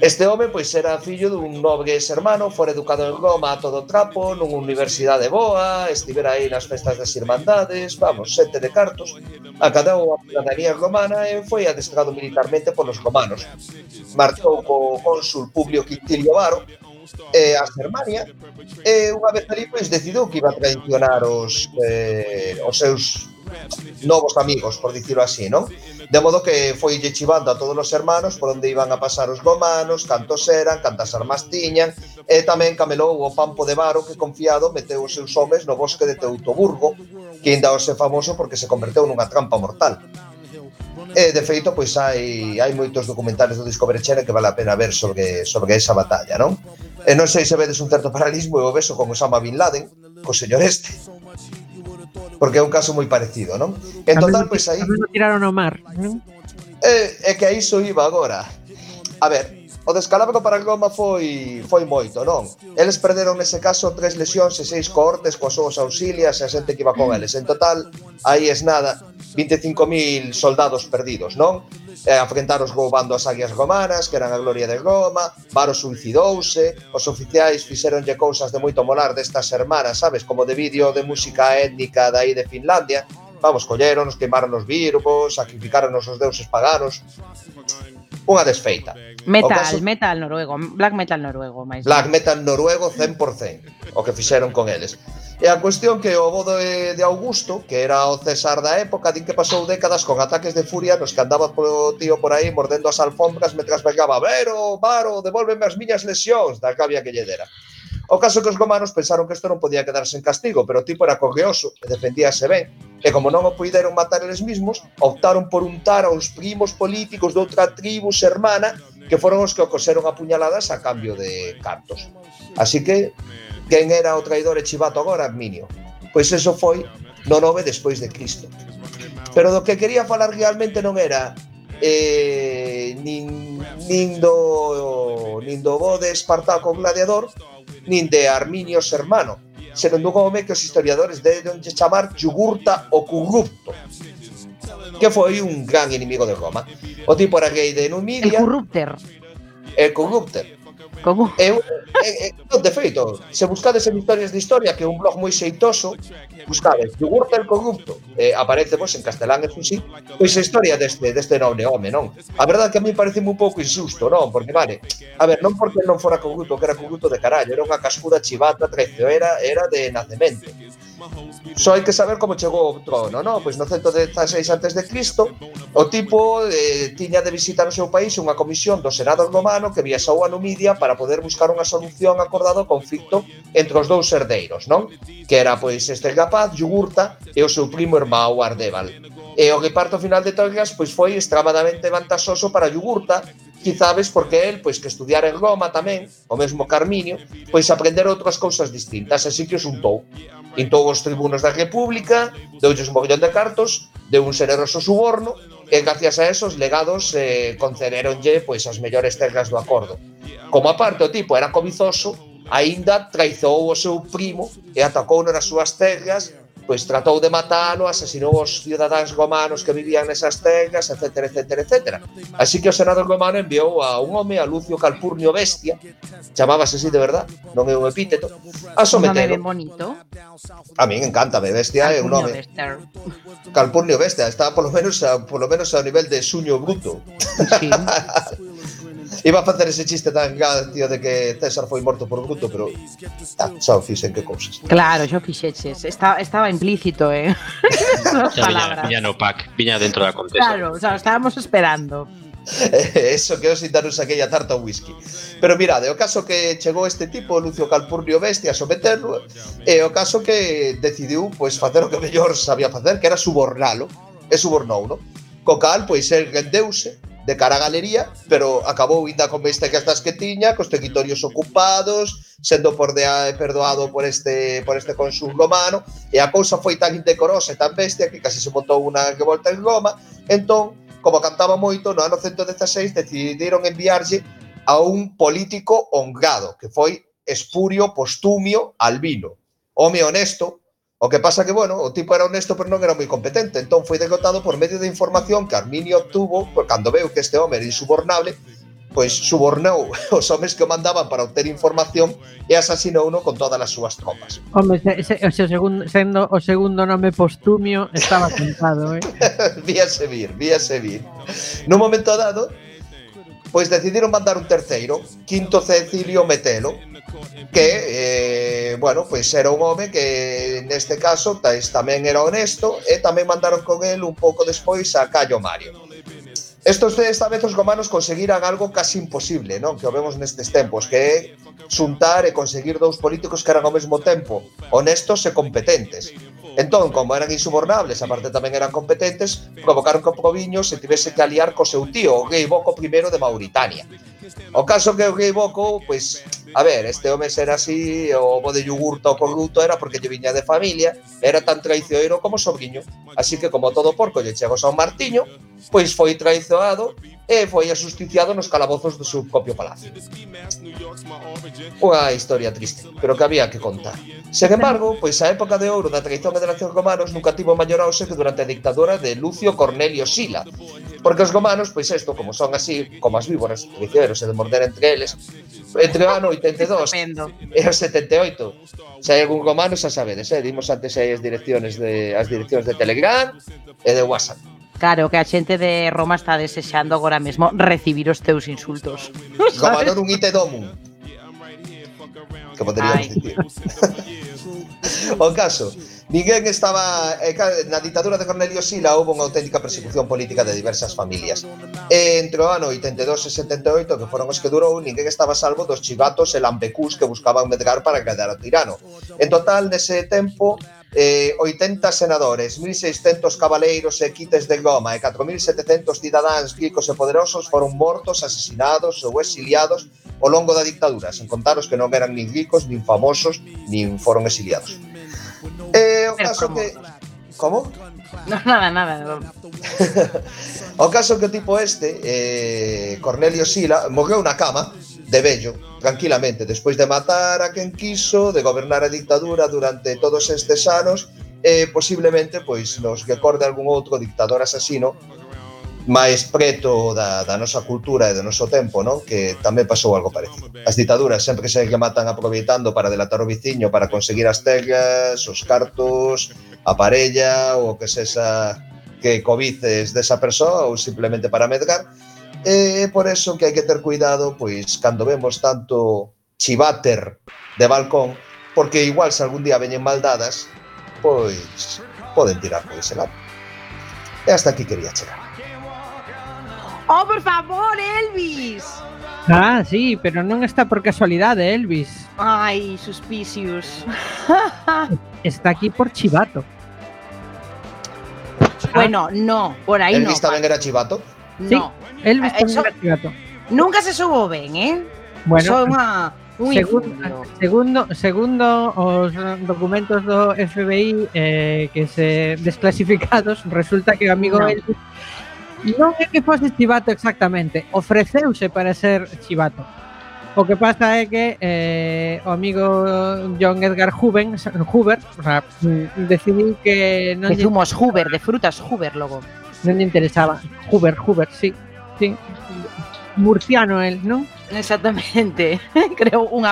S8: Este home pois era fillo dun nobre sermano, fora educado en Roma a todo trapo, nunha universidade boa, estivera aí nas festas das irmandades, vamos, sete de cartos, acadou a ciudadanía romana e foi adestrado militarmente polos romanos. Marchou co cónsul Publio Quintilio Varo, eh, a Germania e unha vez ali pois decidiu que iba a traicionar os eh, os seus novos amigos, por dicirlo así, non? De modo que foi lle chivando a todos os hermanos por onde iban a pasar os romanos, cantos eran, cantas armas tiñan, e tamén camelou o Pampo de Varo que confiado meteu os seus homes no bosque de Teutoburgo, que ainda hoxe famoso porque se converteu nunha trampa mortal. E, de feito, pois hai, hai moitos documentales do Discovery Channel que vale a pena ver sobre, sobre esa batalla, non? E non sei se vedes un certo paralismo e o beso con Osama Bin Laden, co señor este, porque é un caso moi parecido, non? En total, pois aí...
S4: tiraron ao mar, non?
S8: É, é que a iso iba agora. A ver, o descalabro para Roma foi foi moito, non? Eles perderon nese caso tres lesións e seis cohortes coas súas auxilias e a xente que iba con eles. En total, aí es nada, 25.000 soldados perdidos, non? Eh, afrentaros roubando as águias romanas, que eran a gloria de Roma, Varo suicidouse, os oficiais fixeronlle cousas de moito molar destas hermanas, sabes, como de vídeo de música étnica dai de Finlandia, vamos, colleron, queimaron os virgos, sacrificaron os deuses paganos, unha desfeita.
S3: Metal,
S8: caso,
S3: metal noruego, black metal noruego, máis.
S8: Black metal noruego 100%, o que fixeron con eles. E a cuestión que o bodo de de Augusto, que era o César da época, din que pasou décadas con ataques de furia nos que andaba polo tío por aí mordendo as alfombras mentras pegaba Vero, Varo, devolveme as miñas lesións da cabia que lle dera. O caso que os gomanos pensaron que isto non podía quedarse en castigo, pero o tipo era correoso e defendíase ben. E como non o puideron matar eles mismos, optaron por untar aos primos políticos de outra tribu sermana que foron os que o coseron a puñaladas a cambio de cartos. Así que Quen era o traidor e chivato agora? Arminio. Pois eso foi no 9 despois de Cristo. Pero do que quería falar realmente non era eh, nin, nin, do, nin do bo de Espartaco Gladiador, nin de Arminio Sermano, senón dun home que os historiadores deben de chamar Yugurta o Corrupto, que foi un gran inimigo de Roma. O tipo era gay de Numidia.
S3: El Corrupter.
S8: El Corrupter.
S3: Como?
S8: É un, é, é, de feito, se buscades en Historias de Historia, que é un blog moi xeitoso, buscades Yugurta el Corrupto, eh, aparece pois, en castelán e fusil, pois a historia deste, deste noble home, non? A verdade que a mí parece un pouco insusto, non? Porque, vale, a ver, non porque non fora corrupto, que era corrupto de carallo, era unha cascuda chivata, traizoera, era de nacemento. Só hai que saber como chegou ao trono, non? Pois no 116 antes de Cristo, o tipo eh, tiña de visitar o seu país unha comisión do Senado romano que viaxou a Numidia para poder buscar unha solución acordada ao conflicto entre os dous herdeiros, non? Que era pois este rapaz, Yugurta, e o seu primo irmão Ardeval. E o reparto final de Troias pois foi extremadamente vantaxoso para Yugurta, quizá sabes porque el, pois que estudiar en Roma tamén, o mesmo Carminio, pois aprender outras cousas distintas, así que os untou. Intou os tribunos da República, deulles un mogollón de cartos, deu un xeneroso suborno, e gracias a esos legados eh, concederonlle pois as mellores terras do acordo. Como aparte o tipo era cobizoso, aínda traizou o seu primo e atacou nas súas terras pois tratou de matalo, asasinou os cidadáns romanos que vivían nesas terras, etc, etc, etc. Así que o Senado romano enviou a un home, a Lucio Calpurnio Bestia, chamábase así de verdad, non é un epíteto, a
S3: Un
S8: sometelo.
S3: ben bonito.
S8: A min encántame, Bestia é un nome.
S3: Bester.
S8: Calpurnio Bestia, está polo menos a, polo menos ao nivel de Suño Bruto. [LAUGHS] Iba a facer ese chiste tan gigante de que César foi morto por bruto, pero ah, xa o fixen que cousas.
S3: Claro, xo fixeches. Está, estaba implícito, eh?
S7: xa viña, viña no pack, viña dentro da contesa.
S3: Claro, xa, estábamos esperando. [LAUGHS]
S8: Eso que os darnos aquella tarta ao whisky. Pero mirade, o caso que chegou este tipo, Lucio Calpurnio Bestia, a someterlo, e o caso que decidiu pois, facer o que mellor sabía facer, que era subornalo, e subornou, no? Co cal, pois, el rendeuse, de cara á galería, pero acabou inda con vista que tiña, cos territorios ocupados, sendo por de, eh, perdoado por este por este consul romano, e a cousa foi tan indecorosa e tan bestia que casi se montou unha que volta en Roma, entón, como cantaba moito, no ano 116 decidiron enviarlle a un político honrado, que foi Espurio Postumio Albino, home honesto, O que pasa que, bueno, o tipo era honesto pero non era moi competente, entón foi decotado por medio de información que Arminio obtuvo por cando veu que este home era insubornable, pois subornou [LAUGHS] os homes que o mandaban para obter información e asasinou uno con todas as súas tropas.
S4: Home, se, se, se, segundo, sendo o segundo nome postumio estaba contado, eh? [LAUGHS]
S8: víase vir, víase vir. No momento dado, pois decidiron mandar un terceiro, Quinto Cecilio Metelo, que, eh, bueno, pois era un home que neste caso tais, tamén era honesto e tamén mandaron con el un pouco despois a Cayo Mario. Estos tres esta vez os romanos conseguiran algo casi imposible, non? Que o vemos nestes tempos, que é xuntar e conseguir dous políticos que eran ao mesmo tempo honestos e competentes. Entón, como eran insubornables, aparte tamén eran competentes, provocaron que Proviño se tivese que aliar co seu tío, o Gay Boco I de Mauritania. O caso que o Gay Boco, pois, a ver, este home era así, o bo de yogurto o corrupto era porque lle viña de familia, era tan traicioneiro como sobriño, así que como todo porco lle chegou a San Martiño, pois foi traizoado e foi asusticiado nos calabozos do seu propio palacio. Unha historia triste, pero que había que contar. Sen embargo, pois a época de ouro da traición e relacións romanos nunca tivo maior auxe que durante a dictadura de Lucio Cornelio Sila, porque os romanos, pois isto, como son así, como as víboras, traicioneros e de morder entre eles, entre o ano 82 e o 78, se hai algún romano xa sabedes, eh? dimos antes aí as direcciones de, as direccións de Telegram e de WhatsApp.
S3: Claro, que a xente de Roma está desexando agora mesmo recibir os teus insultos. [LAUGHS]
S8: Gobador un ite domo. Que poderíamos dicir. [LAUGHS] o caso, Ninguén estaba eh, na ditadura de Cornelio Sila houve unha auténtica persecución política de diversas familias. E entre o ano 82 e 78, que foron os que durou, ninguén estaba salvo dos chivatos e lambecús que buscaban medgar para quedar ao tirano. En total, nese tempo, eh, 80 senadores, 1.600 cabaleiros e quites de goma e 4.700 cidadáns ricos e poderosos foron mortos, asesinados ou exiliados ao longo da dictadura, sen contar os que non eran nin ricos, nin famosos, nin foron exiliados. Eh, o caso que... Como?
S3: No, nada, nada. No. [LAUGHS]
S8: o caso que o tipo este, eh, Cornelio Sila, morreu na cama, de vello, tranquilamente, despois de matar a quen quiso, de gobernar a dictadura durante todos estes anos, e posiblemente pois nos recorde algún outro dictador asasino máis preto da, da nosa cultura e do noso tempo, non? que tamén pasou algo parecido. As ditaduras sempre se que matan aproveitando para delatar o viciño, para conseguir as terras, os cartos, a parella, ou que sexa que cobices desa persoa, ou simplemente para medgar, E por eso que hai que ter cuidado, pois, cando vemos tanto chivater de balcón, porque igual se algún día veñen maldadas, pois poden tirar por ese lado. E hasta aquí quería chegar.
S3: ¡Oh, por favor, Elvis!
S4: Ah, sí, pero non está por casualidade, Elvis.
S3: Ay, suspicious. [LAUGHS]
S4: Está aquí por chivato.
S3: Bueno, no, por aí no.
S8: Elvis tamén era chivato?
S4: Sí,
S3: no.
S4: Elvis ah,
S3: Eso,
S4: gato.
S3: Nunca se soubo ben, eh?
S4: Bueno,
S3: Eso é unha un segundo,
S4: segundo, segundo os eh, documentos do FBI eh, que se desclasificados resulta que o amigo
S3: no.
S4: Elvis non é que fose chivato exactamente ofreceuse para ser chivato O que pasa é que eh, o amigo John Edgar Hoover, Hoover o sea, mm, decidiu que non... Que
S3: zumos Hoover, de frutas Hoover logo.
S4: no le interesaba. Huber, Huber, sí, sí. Murciano él, ¿no?
S3: Exactamente. [LAUGHS] Creo
S16: un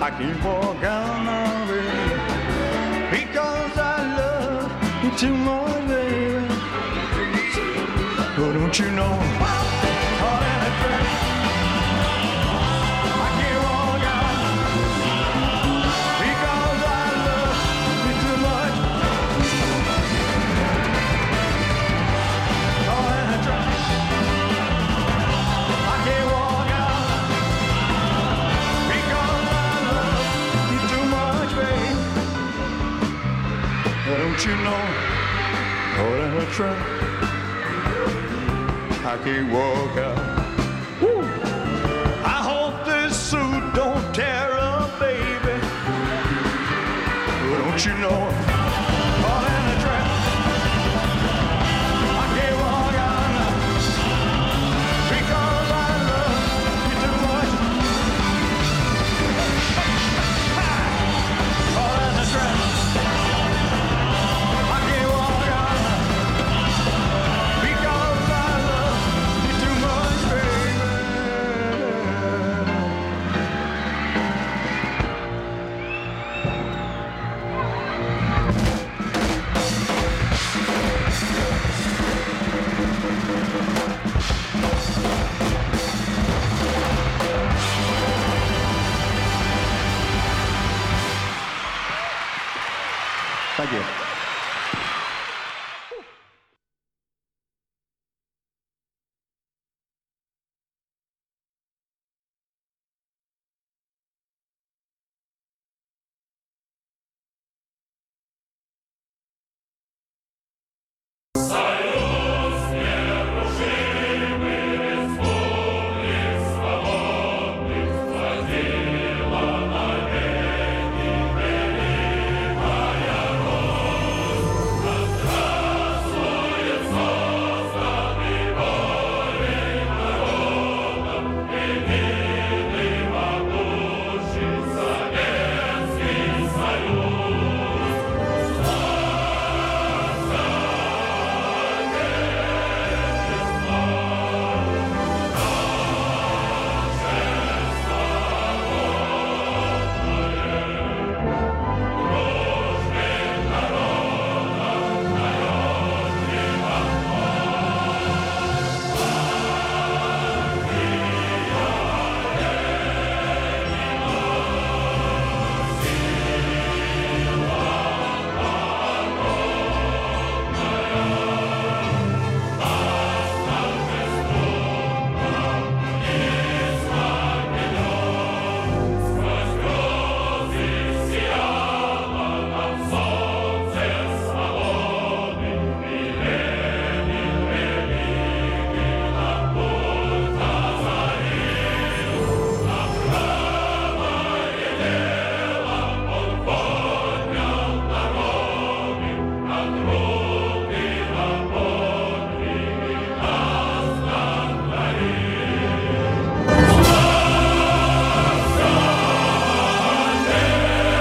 S16: I can't walk out now. Because I love you too much, baby. Oh, don't you know? Don't you know? Caught in a trap. I can't walk out I hope this suit don't tear up, baby. Don't you know?